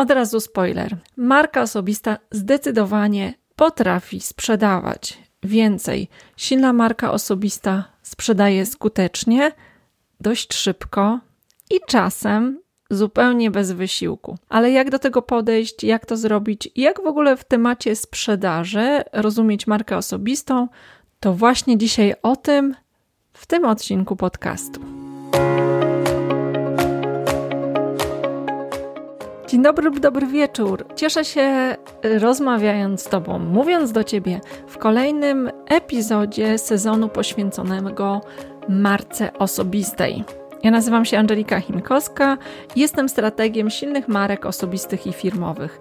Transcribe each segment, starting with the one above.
Od razu spoiler. Marka osobista zdecydowanie potrafi sprzedawać więcej. Silna marka osobista sprzedaje skutecznie, dość szybko i czasem zupełnie bez wysiłku. Ale jak do tego podejść, jak to zrobić, jak w ogóle w temacie sprzedaży rozumieć markę osobistą, to właśnie dzisiaj o tym w tym odcinku podcastu. Dzień dobry lub dobry wieczór. Cieszę się y, rozmawiając z Tobą, mówiąc do Ciebie w kolejnym epizodzie sezonu poświęconego marce osobistej. Ja nazywam się Angelika Chinkowska jestem strategiem silnych marek osobistych i firmowych.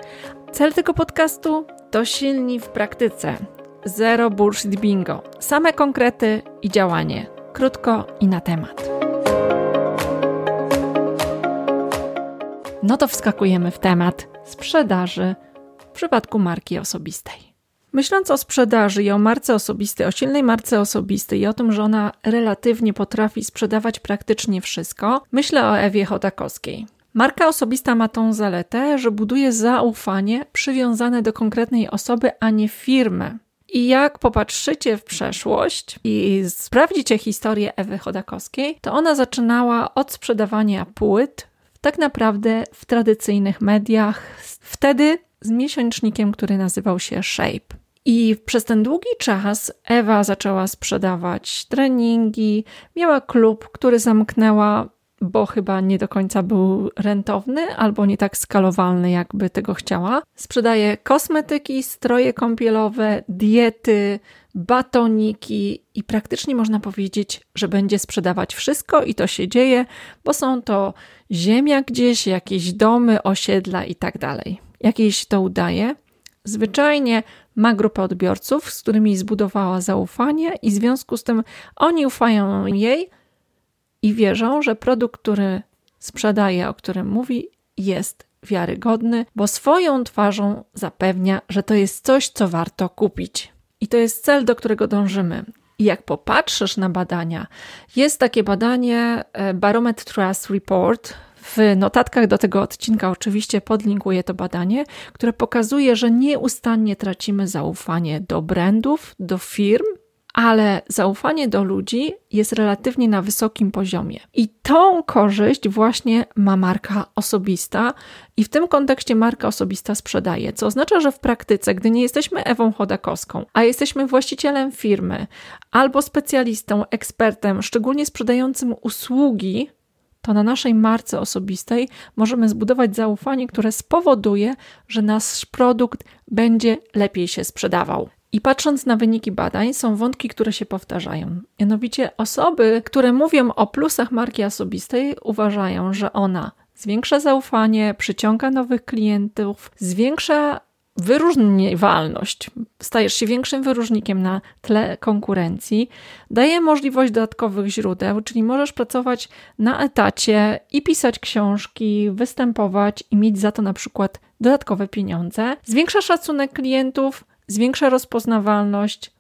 Cel tego podcastu to silni w praktyce. Zero bullshit bingo. Same konkrety i działanie. Krótko i na temat. No to wskakujemy w temat sprzedaży w przypadku marki osobistej. Myśląc o sprzedaży i o marce osobistej, o silnej marce osobistej i o tym, że ona relatywnie potrafi sprzedawać praktycznie wszystko, myślę o Ewie Chodakowskiej. Marka osobista ma tą zaletę, że buduje zaufanie przywiązane do konkretnej osoby, a nie firmy. I jak popatrzycie w przeszłość i sprawdzicie historię Ewy Chodakowskiej, to ona zaczynała od sprzedawania płyt, tak naprawdę w tradycyjnych mediach, wtedy z miesięcznikiem, który nazywał się Shape. I przez ten długi czas Ewa zaczęła sprzedawać treningi, miała klub, który zamknęła, bo chyba nie do końca był rentowny albo nie tak skalowalny, jakby tego chciała. Sprzedaje kosmetyki, stroje kąpielowe, diety, batoniki i praktycznie można powiedzieć, że będzie sprzedawać wszystko i to się dzieje, bo są to ziemia gdzieś, jakieś domy, osiedla i tak dalej. Jak jej się to udaje? Zwyczajnie ma grupę odbiorców, z którymi zbudowała zaufanie, i w związku z tym oni ufają jej i wierzą, że produkt, który sprzedaje, o którym mówi, jest wiarygodny, bo swoją twarzą zapewnia, że to jest coś, co warto kupić. I to jest cel, do którego dążymy. I jak popatrzysz na badania, jest takie badanie e, Barometer Trust Report. W notatkach do tego odcinka oczywiście podlinkuję to badanie, które pokazuje, że nieustannie tracimy zaufanie do brandów, do firm, ale zaufanie do ludzi jest relatywnie na wysokim poziomie. I tą korzyść właśnie ma marka osobista, i w tym kontekście marka osobista sprzedaje, co oznacza, że w praktyce, gdy nie jesteśmy Ewą Chodakowską, a jesteśmy właścicielem firmy albo specjalistą, ekspertem, szczególnie sprzedającym usługi, to na naszej marce osobistej możemy zbudować zaufanie, które spowoduje, że nasz produkt będzie lepiej się sprzedawał. I patrząc na wyniki badań, są wątki, które się powtarzają. Mianowicie osoby, które mówią o plusach marki osobistej, uważają, że ona zwiększa zaufanie, przyciąga nowych klientów, zwiększa wyróżniwalność. Stajesz się większym wyróżnikiem na tle konkurencji, daje możliwość dodatkowych źródeł, czyli możesz pracować na etacie i pisać książki, występować i mieć za to na przykład dodatkowe pieniądze. Zwiększa szacunek klientów, zwiększa rozpoznawalność,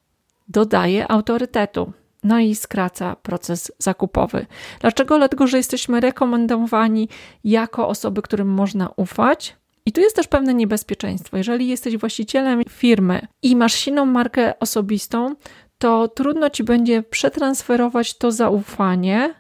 dodaje autorytetu. No i skraca proces zakupowy. Dlaczego? Dlatego, że jesteśmy rekomendowani jako osoby, którym można ufać. I tu jest też pewne niebezpieczeństwo. Jeżeli jesteś właścicielem firmy i masz silną markę osobistą, to trudno ci będzie przetransferować to zaufanie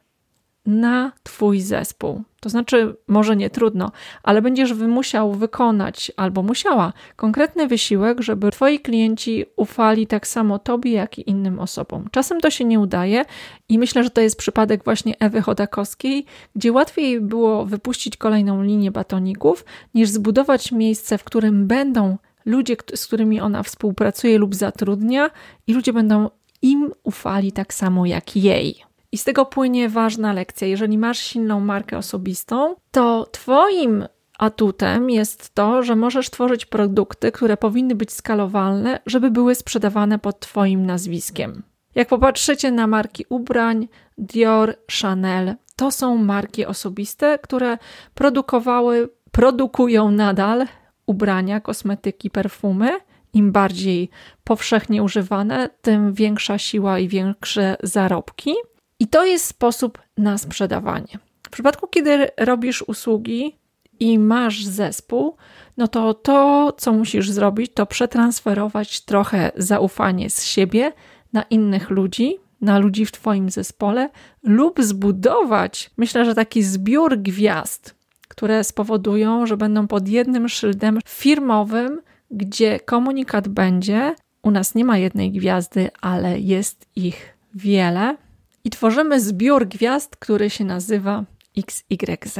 na Twój zespół. To znaczy, może nie trudno, ale będziesz musiał wykonać albo musiała konkretny wysiłek, żeby Twoi klienci ufali tak samo Tobie, jak i innym osobom. Czasem to się nie udaje i myślę, że to jest przypadek właśnie Ewy Chodakowskiej, gdzie łatwiej było wypuścić kolejną linię batoników, niż zbudować miejsce, w którym będą ludzie, z którymi ona współpracuje lub zatrudnia, i ludzie będą im ufali tak samo jak jej. I z tego płynie ważna lekcja. Jeżeli masz silną markę osobistą, to Twoim atutem jest to, że możesz tworzyć produkty, które powinny być skalowalne, żeby były sprzedawane pod Twoim nazwiskiem. Jak popatrzycie na marki ubrań, Dior, Chanel, to są marki osobiste, które produkowały, produkują nadal ubrania, kosmetyki, perfumy. Im bardziej powszechnie używane, tym większa siła i większe zarobki. I to jest sposób na sprzedawanie. W przypadku, kiedy robisz usługi, i masz zespół, no to to, co musisz zrobić, to przetransferować trochę zaufanie z siebie na innych ludzi, na ludzi w Twoim zespole, lub zbudować, myślę, że taki zbiór gwiazd, które spowodują, że będą pod jednym szyldem firmowym, gdzie komunikat będzie. U nas nie ma jednej gwiazdy, ale jest ich wiele. I tworzymy zbiór gwiazd, który się nazywa XYZ.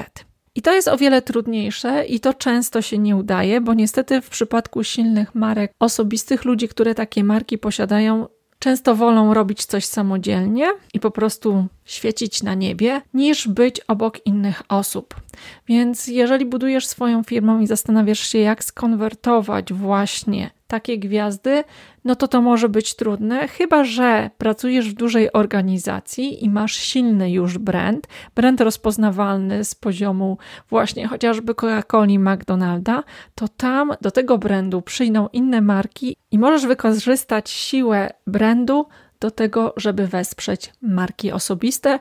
I to jest o wiele trudniejsze i to często się nie udaje, bo niestety w przypadku silnych marek osobistych, ludzi, które takie marki posiadają, często wolą robić coś samodzielnie i po prostu świecić na niebie, niż być obok innych osób. Więc jeżeli budujesz swoją firmę i zastanawiasz się, jak skonwertować właśnie takie gwiazdy, no to to może być trudne, chyba że pracujesz w dużej organizacji i masz silny już brand, brand rozpoznawalny z poziomu właśnie chociażby Coca-Coli, McDonalda, to tam do tego brandu przyjdą inne marki i możesz wykorzystać siłę brandu do tego, żeby wesprzeć marki osobiste.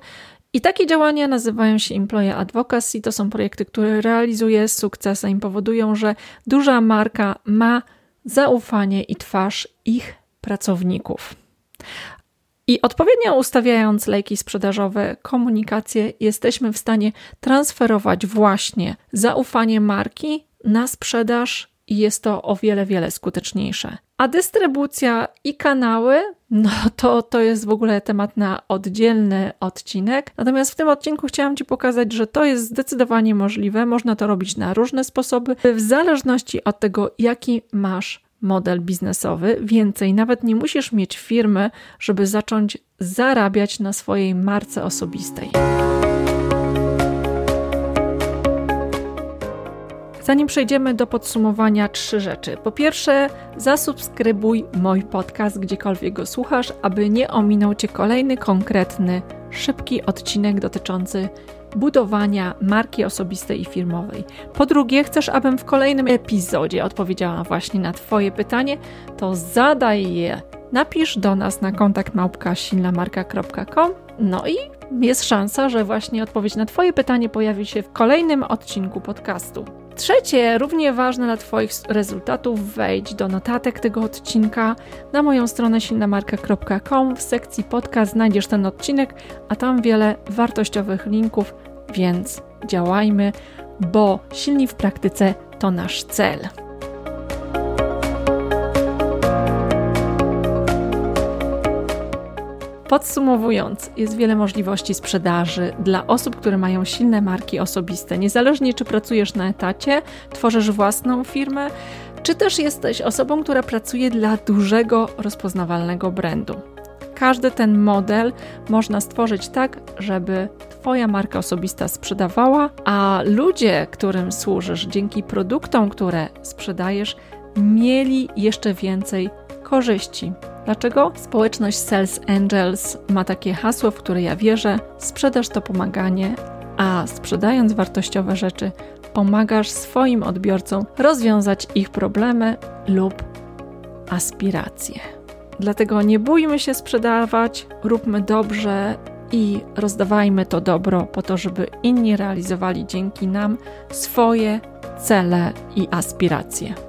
I takie działania nazywają się Employee Advocacy. To są projekty, które realizuje z sukcesem i powodują, że duża marka ma zaufanie i twarz ich pracowników. I odpowiednio ustawiając lejki sprzedażowe, komunikację, jesteśmy w stanie transferować właśnie zaufanie marki na sprzedaż i jest to o wiele, wiele skuteczniejsze. A dystrybucja i kanały, no to, to jest w ogóle temat na oddzielny odcinek. Natomiast w tym odcinku chciałam Ci pokazać, że to jest zdecydowanie możliwe. Można to robić na różne sposoby, w zależności od tego, jaki masz model biznesowy. Więcej, nawet nie musisz mieć firmy, żeby zacząć zarabiać na swojej marce osobistej. Zanim przejdziemy do podsumowania, trzy rzeczy. Po pierwsze, zasubskrybuj mój podcast, gdziekolwiek go słuchasz, aby nie ominął Cię kolejny konkretny, szybki odcinek dotyczący budowania marki osobistej i firmowej. Po drugie, chcesz, abym w kolejnym epizodzie odpowiedziała właśnie na Twoje pytanie, to zadaj je. Napisz do nas na kontakt no i jest szansa, że właśnie odpowiedź na Twoje pytanie pojawi się w kolejnym odcinku podcastu. Trzecie, równie ważne dla Twoich rezultatów, wejdź do notatek tego odcinka na moją stronę silnamarka.com. W sekcji podcast znajdziesz ten odcinek, a tam wiele wartościowych linków, więc działajmy, bo silni w praktyce to nasz cel. Podsumowując, jest wiele możliwości sprzedaży dla osób, które mają silne marki osobiste. Niezależnie czy pracujesz na etacie, tworzysz własną firmę, czy też jesteś osobą, która pracuje dla dużego, rozpoznawalnego brandu. Każdy ten model można stworzyć tak, żeby Twoja marka osobista sprzedawała, a ludzie, którym służysz dzięki produktom, które sprzedajesz, mieli jeszcze więcej korzyści. Dlaczego? Społeczność Sales Angels ma takie hasło, w które ja wierzę: sprzedaż to pomaganie, a sprzedając wartościowe rzeczy, pomagasz swoim odbiorcom rozwiązać ich problemy lub aspiracje. Dlatego nie bójmy się sprzedawać, róbmy dobrze i rozdawajmy to dobro po to, żeby inni realizowali dzięki nam swoje cele i aspiracje.